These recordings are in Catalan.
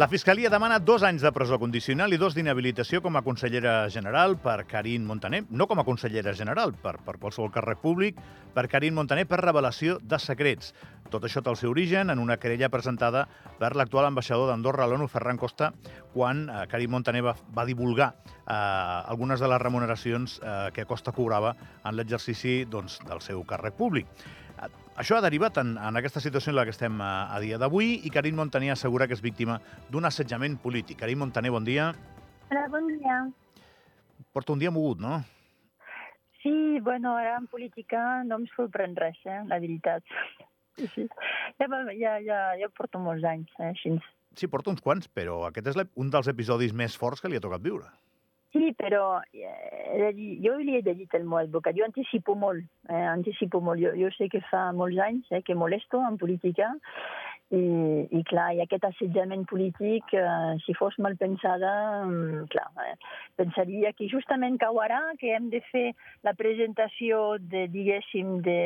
La Fiscalia demana dos anys de presó condicional i dos d'inhabilitació com a consellera general per Karin Montaner, no com a consellera general, per, per qualsevol càrrec públic, per Karin Montaner per revelació de secrets. Tot això té el seu origen en una querella presentada per l'actual ambaixador d'Andorra l'ONU, Ferran Costa, quan eh, Karin Montaner va, va divulgar eh, algunes de les remuneracions eh, que Costa cobrava en l'exercici doncs, del seu càrrec públic. Això ha derivat en, en aquesta situació en la que estem a, a dia d'avui i Karim Montaner assegura que és víctima d'un assetjament polític. Karim Montaner, bon dia. Hola, bon dia. Porta un dia mogut, no? Sí, bueno, ara en política no em sorprèn res, eh, la veritat. Sí, sí. Ja, ja, ja, ja porto molts anys, eh, així. Sí, porta uns quants, però aquest és un dels episodis més forts que li ha tocat viure. Sí, però eh, jo li he dit al meu advocat, jo anticipo molt, eh, anticipo molt. Jo, jo sé que fa molts anys eh, que molesto en política i, i clar, i aquest assetjament polític, eh, si fos mal pensada, mm, clar, eh, pensaria que justament cau ara que hem de fer la presentació de, diguéssim, de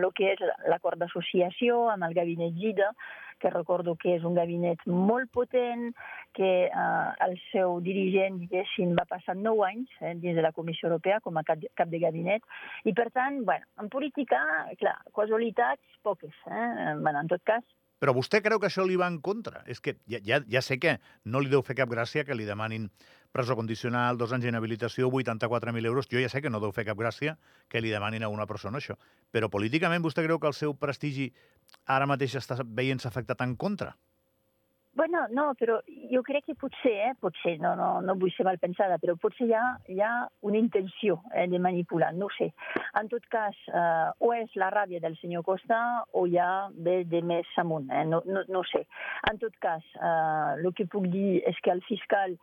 lo que és l'acord d'associació amb el gabinet GIDA, que recordo que és un gabinet molt potent, que eh, el seu dirigent, diguéssim, va passar nou anys eh, dins de la Comissió Europea com a cap, cap de gabinet, i per tant, bueno, en política, clar, casualitats poques. Eh? Bueno, en tot cas, però vostè creu que això li va en contra? És que ja, ja, ja sé que no li deu fer cap gràcia que li demanin presó condicional, dos anys d'inhabilitació, 84.000 euros. Jo ja sé que no deu fer cap gràcia que li demanin a una persona això. Però políticament vostè creu que el seu prestigi ara mateix està veient-se afectat en contra? Bueno, no, però jo crec que potser, eh, potser, no, no, no vull ser mal pensada, però potser hi ha, hi ha una intenció eh, de manipular, no sé. En tot cas, eh, o és la ràbia del senyor Costa o hi ha ve de més amunt, eh, no, no, no sé. En tot cas, eh, el que puc dir és que el fiscal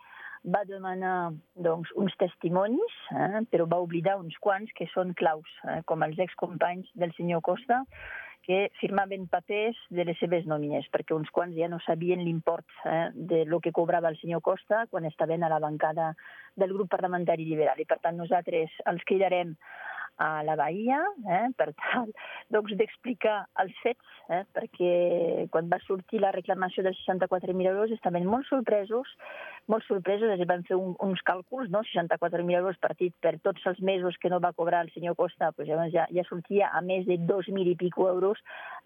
va demanar doncs, uns testimonis, eh, però va oblidar uns quants que són claus, eh, com els excompanys del senyor Costa, que firmaven papers de les seves nòmines, perquè uns quants ja no sabien l'import eh, de lo que cobrava el senyor Costa quan estaven a la bancada del grup parlamentari liberal. I per tant nosaltres els cridarem a la Bahia, eh, per tal doncs, d'explicar els fets, eh, perquè quan va sortir la reclamació dels 64.000 euros estaven molt sorpresos, molt sorpresos, es van fer un, uns càlculs, no? 64.000 euros partit per tots els mesos que no va cobrar el senyor Costa, pues, llavors ja, ja sortia a més de 2.000 i pico euros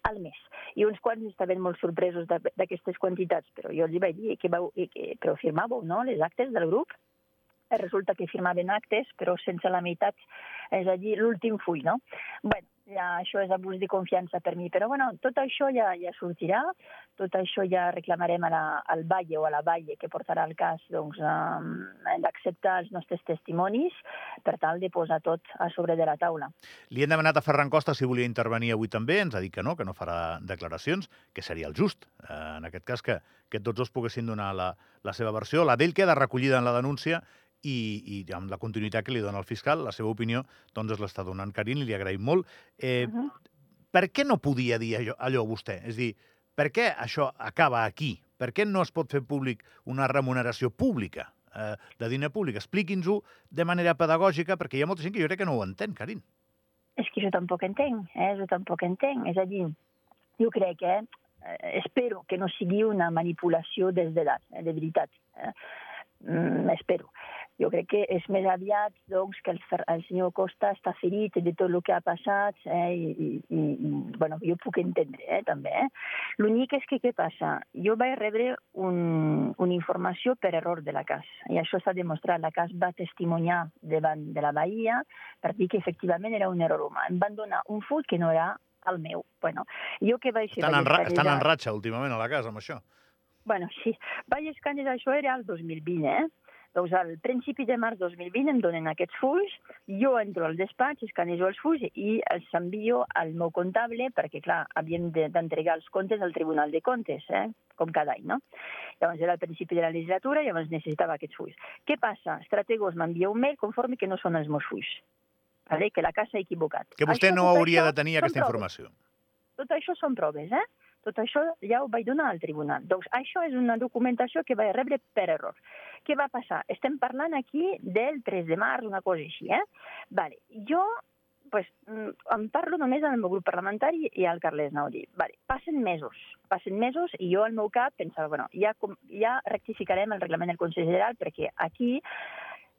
al mes. I uns quants estaven molt sorpresos d'aquestes quantitats, però jo els vaig dir que, vau, que però firmàveu no? les actes del grup, resulta que firmaven actes, però sense la meitat, és a dir, l'últim full, no? bueno, ja això és abús de confiança per mi, però bueno, tot això ja, ja sortirà, tot això ja reclamarem a la, al Valle o a la Valle que portarà el cas doncs, um, d'acceptar els nostres testimonis per tal de posar tot a sobre de la taula. Li hem demanat a Ferran Costa si volia intervenir avui també, ens ha dit que no, que no farà declaracions, que seria el just, eh, en aquest cas que, que tots dos poguessin donar la, la seva versió. La d'ell queda recollida en la denúncia i, i amb la continuïtat que li dona el fiscal, la seva opinió doncs es l'està donant Carin i li agraïm molt. Eh, uh -huh. Per què no podia dir allò, allò vostè? És dir, per què això acaba aquí? Per què no es pot fer públic una remuneració pública eh, de diner públic? Expliqui'ns-ho de manera pedagògica, perquè hi ha molta gent que jo crec que no ho entén, Carin. És que jo tampoc entenc, eh? jo tampoc entenc. És a dir, jo crec que, eh, espero que no sigui una manipulació des de dalt, eh, de veritat. Eh? Mm, espero. Jo crec que és més aviat doncs, que el, el senyor Costa està ferit de tot el que ha passat eh, i, i, i bueno, jo puc entendre eh, també. Eh. L'únic és que què passa? Jo vaig rebre un, una informació per error de la CAS i això s'ha demostrat. La CAS va testimoniar davant de la Bahia per dir que efectivament era un error humà. Em van donar un full que no era el meu. Bueno, jo que vaig... Estan, en, ra estan en ratxa últimament a la casa amb això. Bueno, sí. Vaig escanejar, això era el 2020, eh? Doncs al principi de març 2020 em donen aquests fulls, jo entro al despatx, escanejo els fulls i els envio al meu comptable perquè, clar, havíem d'entregar els comptes al Tribunal de Comptes, eh? com cada any, no? Llavors era al principi de la legislatura i llavors necessitava aquests fulls. Què passa? Strategos m'envia un mail conforme que no són els meus fulls. Vale? Que la casa s'ha equivocat. Que vostè això, no hauria de tenir aquesta informació. Tot això són proves, eh? Tot això ja ho vaig donar al tribunal. Doncs això és una documentació que vaig rebre per error. Què va passar? Estem parlant aquí del 3 de març, una cosa així, eh? Vale. Jo pues, mm, em parlo només el meu grup parlamentari i al Carles Naudi. Vale, passen mesos, passen mesos i jo al meu cap pensava, bueno, ja, ja rectificarem el reglament del Consell General perquè aquí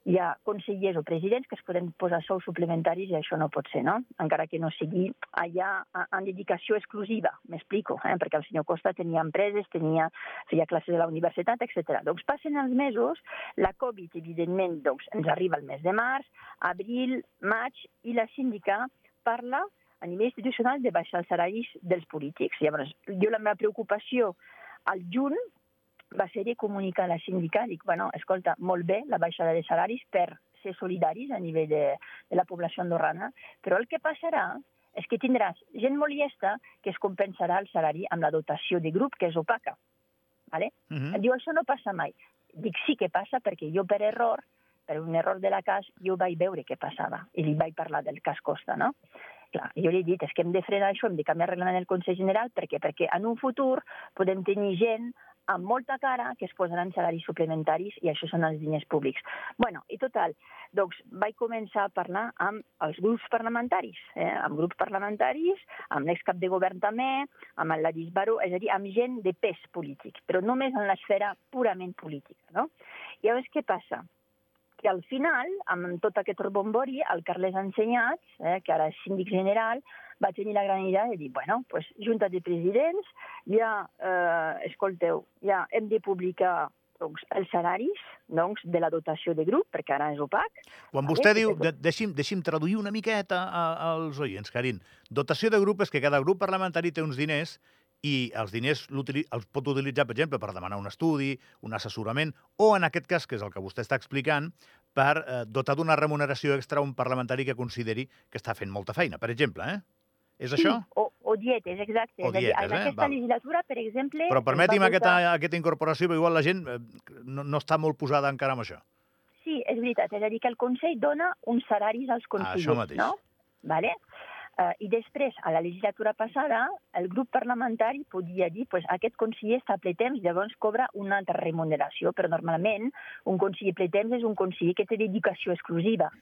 hi ha consellers o presidents que es poden posar sous suplementaris i això no pot ser, no? Encara que no sigui allà en dedicació exclusiva, m'explico, eh? perquè el senyor Costa tenia empreses, tenia, feia classes a la universitat, etc. Doncs passen els mesos, la Covid, evidentment, doncs, ens arriba el mes de març, abril, maig, i la síndica parla a nivell institucional de baixar els salaris dels polítics. Llavors, jo la meva preocupació al juny va ser de comunicar a la síndica, dic, bueno, escolta, molt bé la baixada de salaris per ser solidaris a nivell de, de la població andorrana, però el que passarà és que tindràs gent molt llesta que es compensarà el salari amb la dotació de grup, que és opaca. Vale? Uh -huh. Diu, això no passa mai. Dic, sí que passa perquè jo per error, per un error de la cas, jo vaig veure què passava i li vaig parlar del cas Costa, no? Clar, jo li he dit, és que hem de frenar això, hem de canviar el reglament del Consell General, perquè perquè en un futur podem tenir gent amb molta cara que es posaran salaris suplementaris i això són els diners públics. bueno, i total, doncs vaig començar a parlar amb els grups parlamentaris, eh, amb grups parlamentaris, amb l'excap de govern també, amb el Ladis Baró, és a dir, amb gent de pes polític, però només en l'esfera purament política. No? I llavors què passa? que al final, amb tot aquest rebombori, el Carles Ensenyats, eh, que ara és síndic general, va tenir la gran idea de dir, bueno, pues, junta de presidents, ja, eh, escolteu, ja hem de publicar doncs, els salaris doncs, de la dotació de grup, perquè ara és opac. Quan vostè vale? diu, de, deixi'm, deixi'm traduir una miqueta a, als oients, Carin, dotació de grup és que cada grup parlamentari té uns diners i els diners els pot utilitzar, per exemple, per demanar un estudi, un assessorament, o en aquest cas, que és el que vostè està explicant, per eh, dotar d'una remuneració extra a un parlamentari que consideri que està fent molta feina, per exemple, eh? És sí, això? O, o dietes, exacte. O dietes, en eh? aquesta Val. legislatura, per exemple... Però permeti'm aquesta, aquesta incorporació, perquè igual la gent eh, no, no està molt posada encara amb això. Sí, és veritat. És a dir, que el Consell dona uns salaris als consellers, ah, això mateix. no? Vale? Uh, I després, a la legislatura passada, el grup parlamentari podia dir pues, aquest conseller està ple temps, llavors cobra una altra remuneració, però normalment un conseller ple temps és un conseller que té dedicació exclusiva.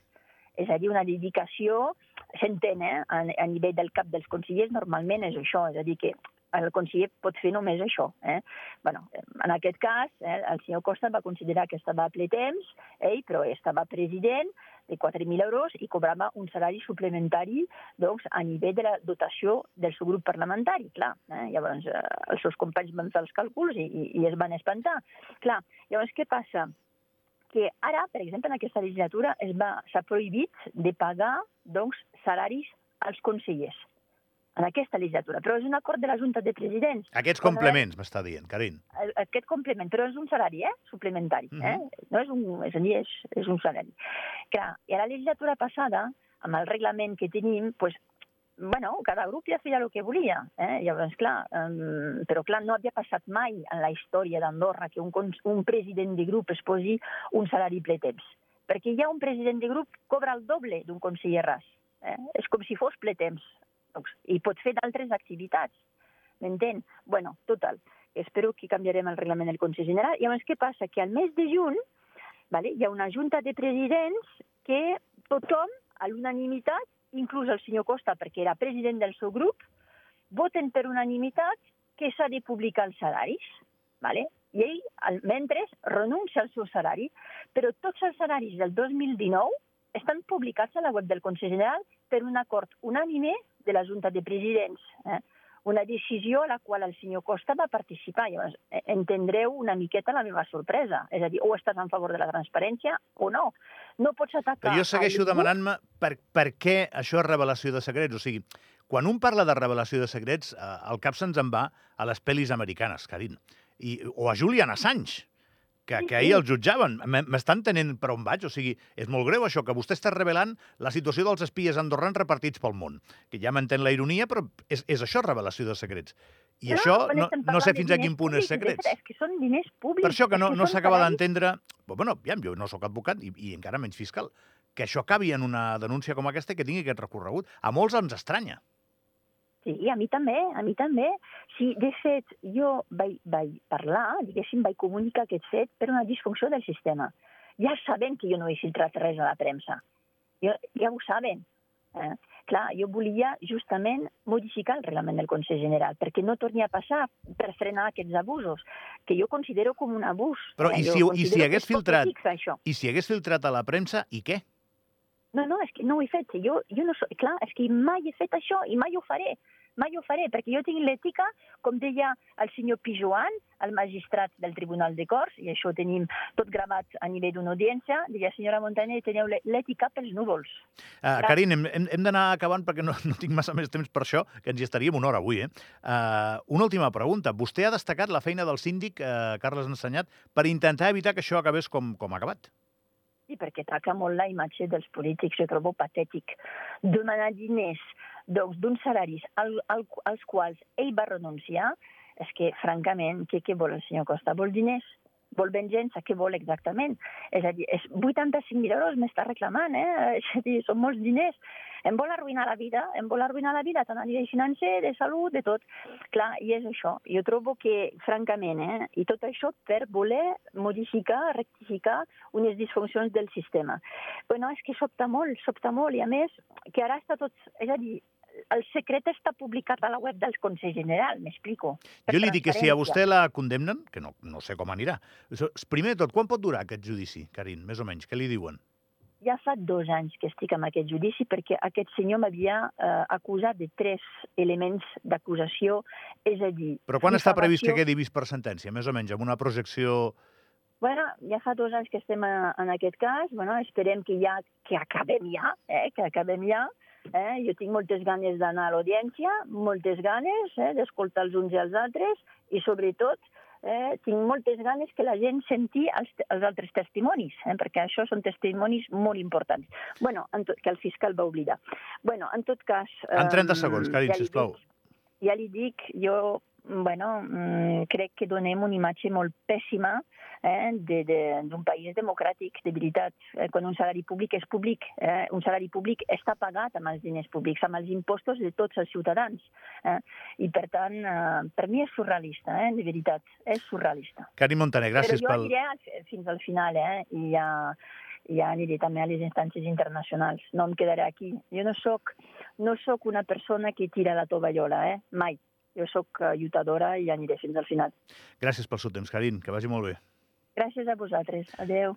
És a dir, una dedicació, s'entén, eh? A, a nivell del cap dels consellers normalment és això, és a dir, que el conseller pot fer només això. Eh? bueno, en aquest cas, eh, el senyor Costa va considerar que estava a ple temps, ell, però estava president de 4.000 euros i cobrava un salari suplementari doncs, a nivell de la dotació del seu grup parlamentari. Clar, eh? llavors eh, els seus companys van fer els càlculs i, i, i es van espantar. Clar, llavors què passa? Que ara, per exemple, en aquesta legislatura s'ha prohibit de pagar doncs, salaris als consellers en aquesta legislatura, però és un acord de la Junta de Presidents. Aquests complements, m'està dient, Carin. Aquest complement, però és un salari, eh? Suplementari, uh -huh. eh? Mhm. No és un, és és, és un salari. Clar, i a la legislatura passada, amb el reglament que tenim, pues, bueno, cada grup ja feia el que volia. Eh? Llavors, clar, um, però clar, no havia passat mai en la història d'Andorra que un, un president de grup es posi un salari ple temps. Perquè ja un president de grup cobra el doble d'un conseller ras. Eh? És com si fos ple temps. Doncs, I pot fer d'altres activitats. M'entén? bueno, total. Espero que canviarem el reglament del Consell General. I llavors, què passa? Que al mes de juny vale, hi ha una junta de presidents que tothom, a l'unanimitat, inclús el senyor Costa, perquè era president del seu grup, voten per unanimitat que s'ha de publicar els salaris. Vale? I ell, mentre, renuncia al seu salari, però tots els salaris del 2019 estan publicats a la web del Consell General per un acord unànime de la Junta de Presidents. Eh? Una decisió a la qual el senyor Costa va participar. Llavors, eh, entendreu una miqueta la meva sorpresa. És a dir, o estàs en favor de la transparència o no. No pots atacar... Però jo segueixo demanant-me per, per què això és revelació de secrets. O sigui, quan un parla de revelació de secrets, eh, el cap se'ns en va a les pel·lis americanes, Carin. I, o a Julian Assange que, que ahir el jutjaven. M'estan tenint per on vaig? O sigui, és molt greu això, que vostè està revelant la situació dels espies andorrans repartits pel món. Que ja m'entén la ironia, però és, és això revelació de secrets. I no, això no, no sé fins a quin punt és secrets. És que són diners públics. Per això que no, no s'acaba d'entendre... Bueno, ja, jo no sóc advocat i, i encara menys fiscal. Que això acabi en una denúncia com aquesta que tingui aquest recorregut. A molts ens estranya. Sí, a mi també, a mi també. Sí, de fet, jo vaig, vaig parlar, diguéssim, vaig comunicar aquest fet per una disfunció del sistema. Ja saben que jo no he filtrat res a la premsa. Jo, ja ho saben. Eh? clar, jo volia justament modificar el reglament del Consell General, perquè no torni a passar per frenar aquests abusos, que jo considero com un abús. Però eh? i si, i si hagués filtrat i si hagués filtrat a la premsa, i què? No, no, és que no ho he fet. Jo, jo no so... Clar, és que mai he fet això i mai ho faré. Mai ho faré, perquè jo tinc l'ètica, com deia el senyor Pijoan, el magistrat del Tribunal de Corts, i això ho tenim tot gravat a nivell d'una audiència, deia, senyora Montaner, teniu l'è- l'ètica pels núvols. Uh, Clar. Carin, hem, hem, hem d'anar acabant perquè no, no tinc massa més temps per això, que ens hi estaríem una hora avui. Eh? Uh, una última pregunta. Vostè ha destacat la feina del síndic, uh, Carles Ensenyat, per intentar evitar que això acabés com, com ha acabat. Perquè ataca molt la imatge dels polítics, jo trobo patètic. Demanar diners doncs, d'uns salaris al, al, als quals ell va renunciar, és que, francament, què, què vol el senyor Costa? Vol diners? Vol venjança? Què vol exactament? És a dir, és 85.000 euros m'està reclamant, eh? És a dir, són molts diners. Em vol arruïnar la vida, em vol arruïnar la vida, tant a nivell financer, de salut, de tot. Clar, i és això. Jo trobo que, francament, eh, i tot això per voler modificar, rectificar unes disfuncions del sistema. Bueno, és que sobta molt, sobta molt, i a més, que ara està tot... És a dir, el secret està publicat a la web del Consell General, m'explico. Jo li dic que si a vostè la condemnen, que no, no sé com anirà, primer de tot, quan pot durar aquest judici, Carin, més o menys? Què li diuen? Ja fa dos anys que estic amb aquest judici perquè aquest senyor m'havia eh, acusat de tres elements d'acusació, és a dir... Però quan està previst que quedi vist per sentència, més o menys, amb una projecció... Bueno, ja fa dos anys que estem a, en aquest cas, bueno, esperem que ja que acabem ja, eh, que acabem ja. Eh? Jo tinc moltes ganes d'anar a l'audiència, moltes ganes eh, d'escoltar els uns i els altres i, sobretot, eh, tinc moltes ganes que la gent senti els, els altres testimonis, eh, perquè això són testimonis molt importants. bueno, en tot, que el fiscal va oblidar. bueno, en tot cas... En 30 em, segons, Carin, ja sisplau. dic- ja li dic, jo bueno, mm, crec que donem una imatge molt pèssima eh, d'un país democràtic, de veritat. Eh, quan un salari públic és públic, eh, un salari públic està pagat amb els diners públics, amb els impostos de tots els ciutadans. Eh? I, per tant, eh, per mi és surrealista, eh, de veritat, és surrealista. Carin Montaner, gràcies Però jo pel... aniré fins al final, eh? I ja, ja aniré també a les instàncies internacionals. No em quedaré aquí. Jo no sóc, no sóc una persona que tira la tovallola, eh? Mai. Jo sóc eh, lluitadora i aniré fins al final. Gràcies pel seu temps, Carin, que vagi molt bé. Gràcies a vosaltres. Adeu.